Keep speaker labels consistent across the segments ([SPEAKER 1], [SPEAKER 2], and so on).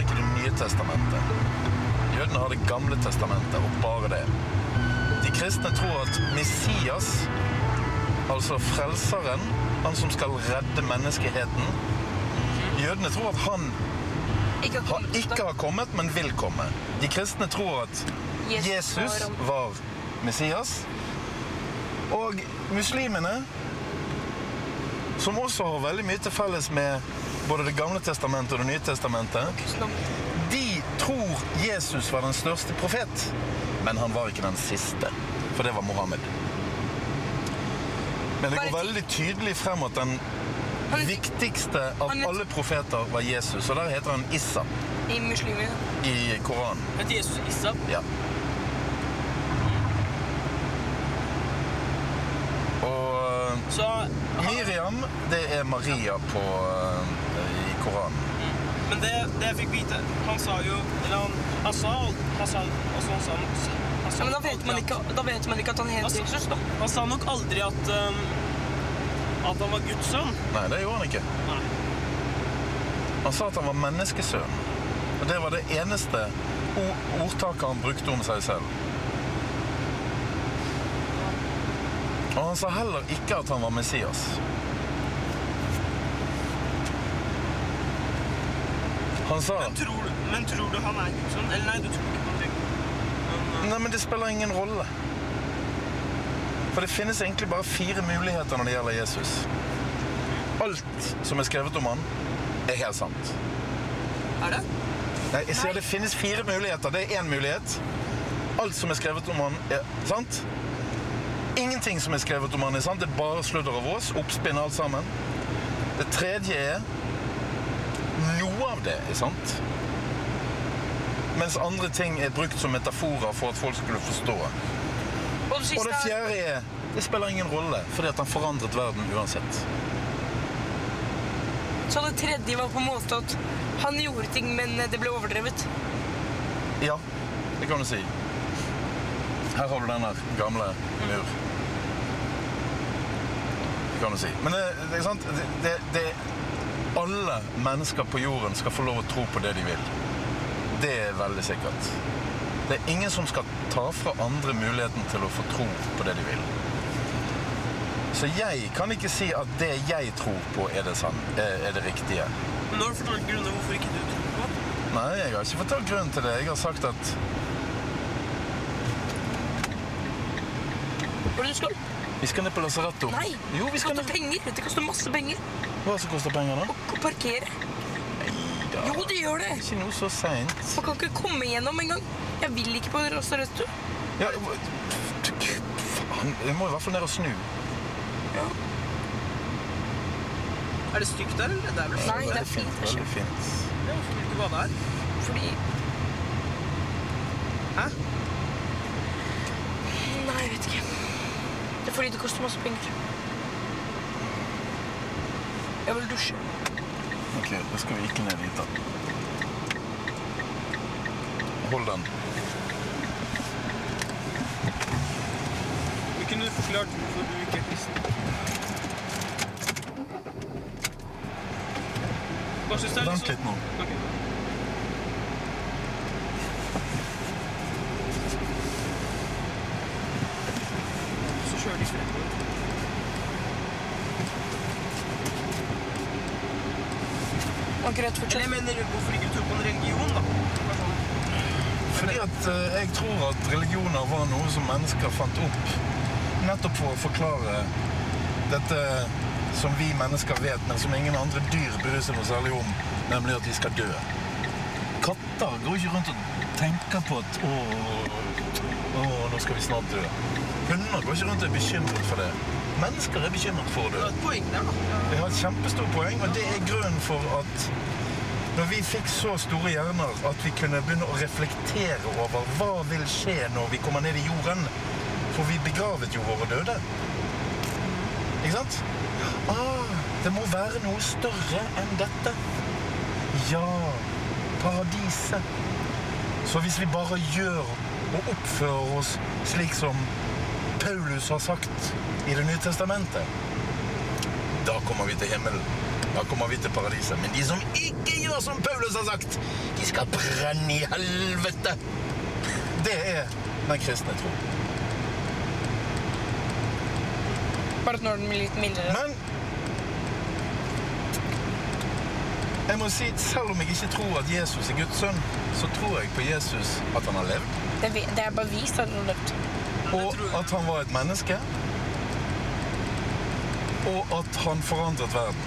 [SPEAKER 1] har ikke Det nye testamentet. Jødene har Det gamle testamentet, og bare det. De kristne tror at Messias, altså frelseren, han som skal redde menneskeheten Jødene tror at han
[SPEAKER 2] Ikke har
[SPEAKER 1] ikke har kommet, men vil komme. De kristne tror at Jesus var Messias. Og muslimene, som også har veldig mye til felles med både Det gamle testamentet og Det nye testamentet, de tror Jesus var den største profet, men han var ikke den siste, for det var Mohammed. Men det går veldig tydelig frem at den viktigste av alle profeter var Jesus, og der heter han Issa
[SPEAKER 2] I muslimer.
[SPEAKER 1] i Koranen.
[SPEAKER 3] Heter Jesus Issa?
[SPEAKER 1] Ja. Og
[SPEAKER 3] Så
[SPEAKER 1] Miriam, det er Maria på, eh, i Koranen.
[SPEAKER 3] Men det, det jeg fikk vite Han sa jo han, han sa Han sa altså han sa, han sa
[SPEAKER 2] Ja, men da vet, man ikke, da vet man ikke at han heter
[SPEAKER 3] Altså-
[SPEAKER 2] Jesus, da.
[SPEAKER 3] Han sa nok aldri at um, At han var Guds sønn.
[SPEAKER 1] Nei, det gjorde han ikke.
[SPEAKER 3] Nei.
[SPEAKER 1] Han sa at han var menneskesønn. Og det var det eneste ordtaket han brukte om seg selv. Og han sa heller ikke at han var Messias. Han sa
[SPEAKER 3] Men tror, du, men tror du han er Guds sønn? Eller nei, du tror ikke på det. Men,
[SPEAKER 1] Nei, men det spiller ingen rolle. For det finnes egentlig bare fire muligheter når det gjelder Jesus. Alt som er skrevet om han, er helt sant.
[SPEAKER 3] er det?
[SPEAKER 1] Nei, jeg sier det finnes fire muligheter. Det er én mulighet. Alt som er skrevet om han, er sant. Ingenting som er skrevet om han, er sant. Det er bare sludder og vås. Oppspinn alt sammen. Det tredje er Noe av det er sant. Mens andre ting er brukt som metaforer for at folk skulle forstå.
[SPEAKER 2] Og det
[SPEAKER 1] Og det
[SPEAKER 2] er
[SPEAKER 1] fjerde er Det spiller ingen rolle, fordi at han forandret verden uansett.
[SPEAKER 2] Så det tredje var på en måte at han gjorde ting, men det ble overdrevet.
[SPEAKER 1] Ja, det kan du si. Her har du den gamle mur. Kan du si. Men det, det er sant det, det, det Alle mennesker på jorden skal få lov å tro på det de vil. Det er veldig sikkert. Det er ingen som skal ta fra andre muligheten til å få tro på det de vil. Så jeg kan ikke si at det jeg tror på, er det, sann, er er det riktige.
[SPEAKER 3] Men nå har du fortalt grunnen hvorfor ikke du tror på det.
[SPEAKER 1] Nei, jeg har ikke fortalt grunnen til det. Jeg har sagt at
[SPEAKER 2] Hvor er det du skal?
[SPEAKER 1] Vi skal ned på lasaretto.
[SPEAKER 2] Nei!
[SPEAKER 1] Jo, vi
[SPEAKER 2] det koster
[SPEAKER 1] ned.
[SPEAKER 2] penger. Det koster masse penger
[SPEAKER 1] Hva som koster penger, da?
[SPEAKER 2] å parkere.
[SPEAKER 1] Neida.
[SPEAKER 2] Jo, det gjør det.
[SPEAKER 1] Ikke noe så seint.
[SPEAKER 2] Man kan ikke komme igjennom engang. Jeg vil ikke på lasaretto.
[SPEAKER 1] Ja, faen, jeg må i hvert fall ned og snu. Ja.
[SPEAKER 3] Er det stygt der, eller? Det er vel
[SPEAKER 2] Nei, det er fint. det er
[SPEAKER 1] Veldig fint.
[SPEAKER 3] Ja, Hvorfor vil du ikke bade her?
[SPEAKER 2] Fordi
[SPEAKER 3] Hæ?
[SPEAKER 2] Nei, jeg vet ikke. Fordi det koster masse penger. Jeg vil dusje.
[SPEAKER 1] Ok, da skal vi ikke ned dit, da. Hold den.
[SPEAKER 3] Du kunne forklart hvorfor du ikke er kristen.
[SPEAKER 1] Vent litt nå.
[SPEAKER 3] Ok. Så kjører de fremover.
[SPEAKER 2] Akkurat fortsatt.
[SPEAKER 3] jeg mener, hvorfor ikke tro på en religion, da?
[SPEAKER 1] Fordi at eh, jeg tror at religioner var noe som mennesker fant opp nettopp for å forklare dette som vi mennesker vet, men som ingen andre dyr bryr seg noe særlig om, nemlig at vi skal dø. Katter går ikke rundt og tenker på at å, å, nå skal vi snart dø. Hunder går ikke rundt og er bekymret for det. Mennesker er bekymret for
[SPEAKER 3] Det et poeng ja.
[SPEAKER 1] Jeg har et kjempestort poeng, og det er grunnen for at når vi fikk så store hjerner at vi kunne begynne å reflektere over hva vil skje når vi kommer ned i jorden, for vi begravet jo våre døde. Ikke sant? Ah, det må være noe større enn dette. Ja, paradiset. Så hvis vi bare gjør og oppfører oss slik som Paulus har sagt i Det nye testamentet, da kommer vi til himmelen. da kommer vi til paradiset. Men de som ikke gjør som Paulus har sagt, de skal brenne i helvete. Det er den kristne tro.
[SPEAKER 2] Bare at nå er den litt mildere.
[SPEAKER 1] Men jeg må si, selv om jeg ikke tror at Jesus er Guds sønn, så tror jeg på Jesus at han har levd,
[SPEAKER 2] Det, er det er bare vist at han har levd.
[SPEAKER 1] og at han var et menneske, og at han forandret verden.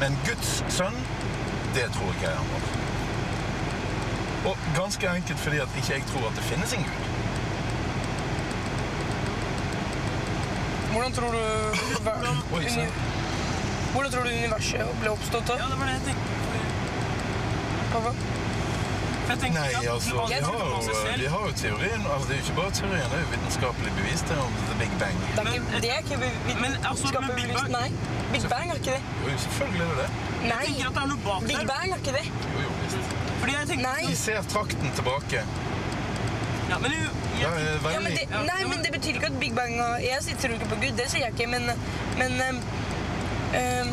[SPEAKER 1] Men Guds sønn, det tror ikke jeg han var. Og ganske enkelt fordi at ikke jeg tror at det finnes en Gud.
[SPEAKER 2] Hvordan tror du
[SPEAKER 1] Oi,
[SPEAKER 2] Hvordan tror du universet ble oppstått da?
[SPEAKER 3] Ja, det var det jeg tenkte.
[SPEAKER 2] Hvorfor?
[SPEAKER 3] For
[SPEAKER 1] Nei, altså,
[SPEAKER 3] alt
[SPEAKER 1] de har, jo, de har jo teorien. Altså, det er jo ikke bare teorien, det er jo vitenskapelig bevis det om the big bang.
[SPEAKER 2] Det er ikke, det er ikke
[SPEAKER 3] altså,
[SPEAKER 2] vitenskapelig
[SPEAKER 3] bevis, Big
[SPEAKER 2] Nei. Big Bang er ikke det.
[SPEAKER 1] Jo, selvfølgelig er det det.
[SPEAKER 3] Jeg
[SPEAKER 2] Nei.
[SPEAKER 3] tenker at det er noe bak
[SPEAKER 2] Big
[SPEAKER 3] der.
[SPEAKER 2] Bang er ikke det.
[SPEAKER 1] Jo, jo, visst.
[SPEAKER 3] Fordi jeg tenker...
[SPEAKER 2] Nei.
[SPEAKER 1] De ser trakten tilbake.
[SPEAKER 3] Ja, men jeg,
[SPEAKER 1] er
[SPEAKER 2] Ja, men det, nei, men det betyr ikke at Big Bang og Jeg sitter tror ikke på Gud, det sier jeg ikke, men Men ehm, eh,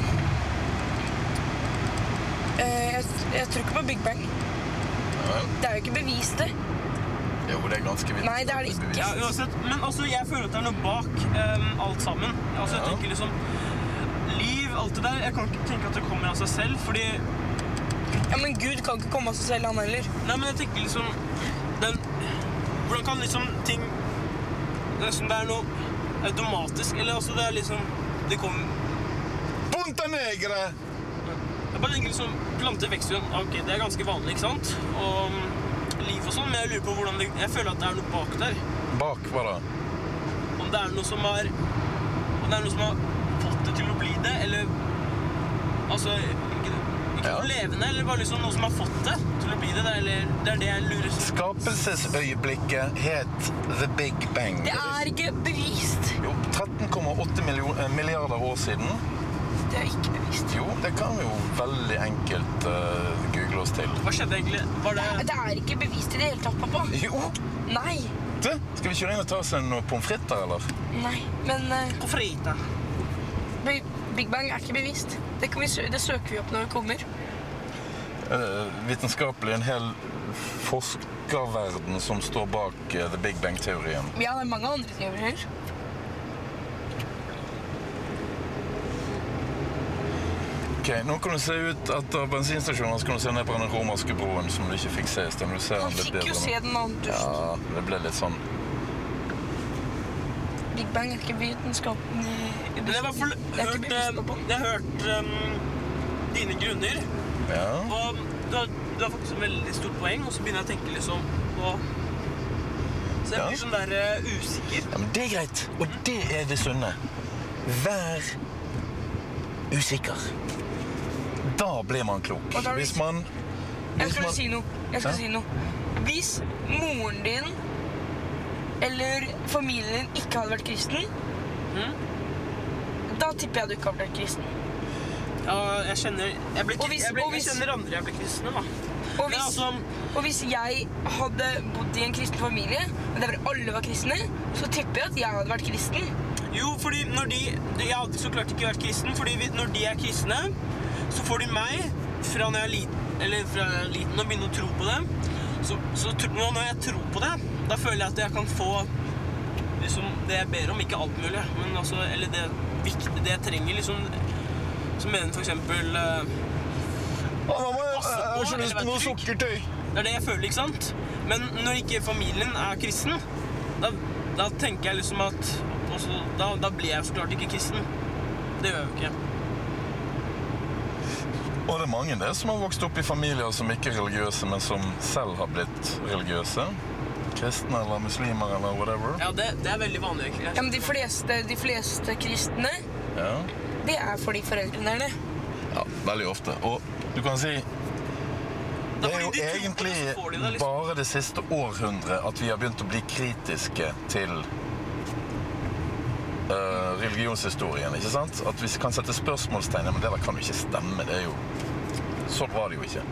[SPEAKER 2] jeg, jeg tror ikke på Big Bang.
[SPEAKER 1] Ja,
[SPEAKER 2] Det er jo ikke bevist, det.
[SPEAKER 1] Jo, det er ganske vitenskapelig
[SPEAKER 2] Nei, det er det ikke.
[SPEAKER 3] ja, uansett. Men altså, jeg føler at det er noe bak um, alt sammen. Altså, jeg tenker liksom... Liv, alt det der, jeg kan ikke tenke at det kommer av seg selv, fordi...
[SPEAKER 2] Ja, Men Gud kan ikke komme av seg selv, han heller.
[SPEAKER 3] Nei, men jeg tenker liksom... Den... Hvordan kan liksom ting... Det er som det er noe automatisk, eller altså det er liksom... Det kommer...
[SPEAKER 1] Negre!
[SPEAKER 3] Jeg bare tenker liksom, planter vekster jo, ok, det er ganske vanlig, ikke sant? Og liv og sånn, men jeg lurer på hvordan det, jeg føler at det er noe bak der.
[SPEAKER 1] Bak, hva da?
[SPEAKER 3] Om det er noe som har om det er noe som har fått det til å bli det, eller, altså, ikke, ikke
[SPEAKER 1] Ja.
[SPEAKER 3] noe levende, eller bare liksom noe som har fått det til å bli det, er, eller, det er det jeg lurer på.
[SPEAKER 1] Skapelsesøyeblikket het The Big Bang.
[SPEAKER 2] Det er ikke bevist.
[SPEAKER 1] Jo, 13,8 eh, milliarder år siden.
[SPEAKER 2] Det er ikke bevist.
[SPEAKER 1] Jo, det kan vi jo veldig enkelt uh, google oss til.
[SPEAKER 3] Hva skjedde egentlig? Var det...
[SPEAKER 2] Det er ikke bevist i det hele tatt, pappa.
[SPEAKER 1] Jo!
[SPEAKER 2] Nei.
[SPEAKER 1] Du, skal vi kjøre inn og ta oss noen pommes frites, eller?
[SPEAKER 2] Nei. Men uh...
[SPEAKER 3] På frita.
[SPEAKER 2] Big Bang er ikke bevist. Det, kan vi, sø- det søker vi opp når vi kommer.
[SPEAKER 1] Uh, vitenskapelig en hel forskerverden som står bak uh, The Big Bang-teorien.
[SPEAKER 2] Ja, det er mange andre teorier.
[SPEAKER 1] Ok, Nå kan du se ut etter bensinstasjonen så kan du se ned på den romerske broen som du ikke fikk se i sted. Du ser den litt bedre
[SPEAKER 2] se den dusjen.
[SPEAKER 1] Ja, det ble litt sånn
[SPEAKER 2] Big Bang er ikke vitenskapen
[SPEAKER 3] i jeg har i hvert fall
[SPEAKER 2] Det
[SPEAKER 3] hørt, jeg har hørt um, dine grunner,
[SPEAKER 1] Ja.
[SPEAKER 3] og du har, du har faktisk et veldig stort poeng, og så begynner jeg å tenke liksom på... Så jeg
[SPEAKER 1] Ja.
[SPEAKER 3] blir sånn der uh, usikker.
[SPEAKER 1] ja, men det er greit. Og det er det sunne. Vær usikker. Da blir man klok.
[SPEAKER 2] Da er
[SPEAKER 1] Hvis
[SPEAKER 2] Jeg skal
[SPEAKER 1] man-
[SPEAKER 2] si noe. Jeg skal
[SPEAKER 1] Ja.
[SPEAKER 2] si noe. Hvis moren din eller familien din ikke hadde vært kristen,
[SPEAKER 3] Mm.
[SPEAKER 2] da tipper jeg du ikke hadde vært kristen.
[SPEAKER 3] Ja, jeg kjenner... Jeg, blir,
[SPEAKER 2] hvis-
[SPEAKER 3] jeg, blir,
[SPEAKER 2] og
[SPEAKER 3] jeg
[SPEAKER 2] hvis-
[SPEAKER 3] kjenner andre jeg blir kristne, da.
[SPEAKER 2] Og hvis,
[SPEAKER 3] altså,
[SPEAKER 2] og hvis jeg hadde bodd i en kristen familie, og der alle var kristne, så tipper jeg at jeg hadde vært kristen.
[SPEAKER 3] jo, fordi når de- Jeg hadde så klart ikke vært kristen, fordi når de er kristne, så får de meg fra når jeg er liten, eller fra jeg er liten og begynner å tro på det. Så, så nå når jeg tror på det, da føler jeg at jeg kan få liksom, det jeg ber om. Ikke alt mulig, men altså, eller det viktig, det jeg trenger, liksom. Så mener for eksempel uh,
[SPEAKER 1] Å, jeg har ikke lyst på noe sukkertøy.
[SPEAKER 3] Det er det jeg føler, ikke sant? Men når ikke familien er kristen, da, da tenker jeg liksom at også, da, da blir jeg så klart ikke kristen. Det gjør jeg jo ikke.
[SPEAKER 1] Og det er mange det som har vokst opp i familier som ikke er religiøse, men som selv har blitt religiøse. Kristne eller muslimer eller whatever.
[SPEAKER 3] Ja, det, det er veldig vanlig, egentlig.
[SPEAKER 2] Ja, men de fleste, de fleste kristne,
[SPEAKER 1] Ja.
[SPEAKER 2] det er fordi foreldrene er det.
[SPEAKER 1] ja, veldig ofte. Og du kan si
[SPEAKER 3] Det er
[SPEAKER 1] jo egentlig
[SPEAKER 3] liksom.
[SPEAKER 1] bare det siste århundret at vi har begynt å bli kritiske til eh, religionshistorien. ikke sant? At vi kan sette spørsmålstegn men det der kan jo ikke stemme. det er jo... Sånn var det jo ikke.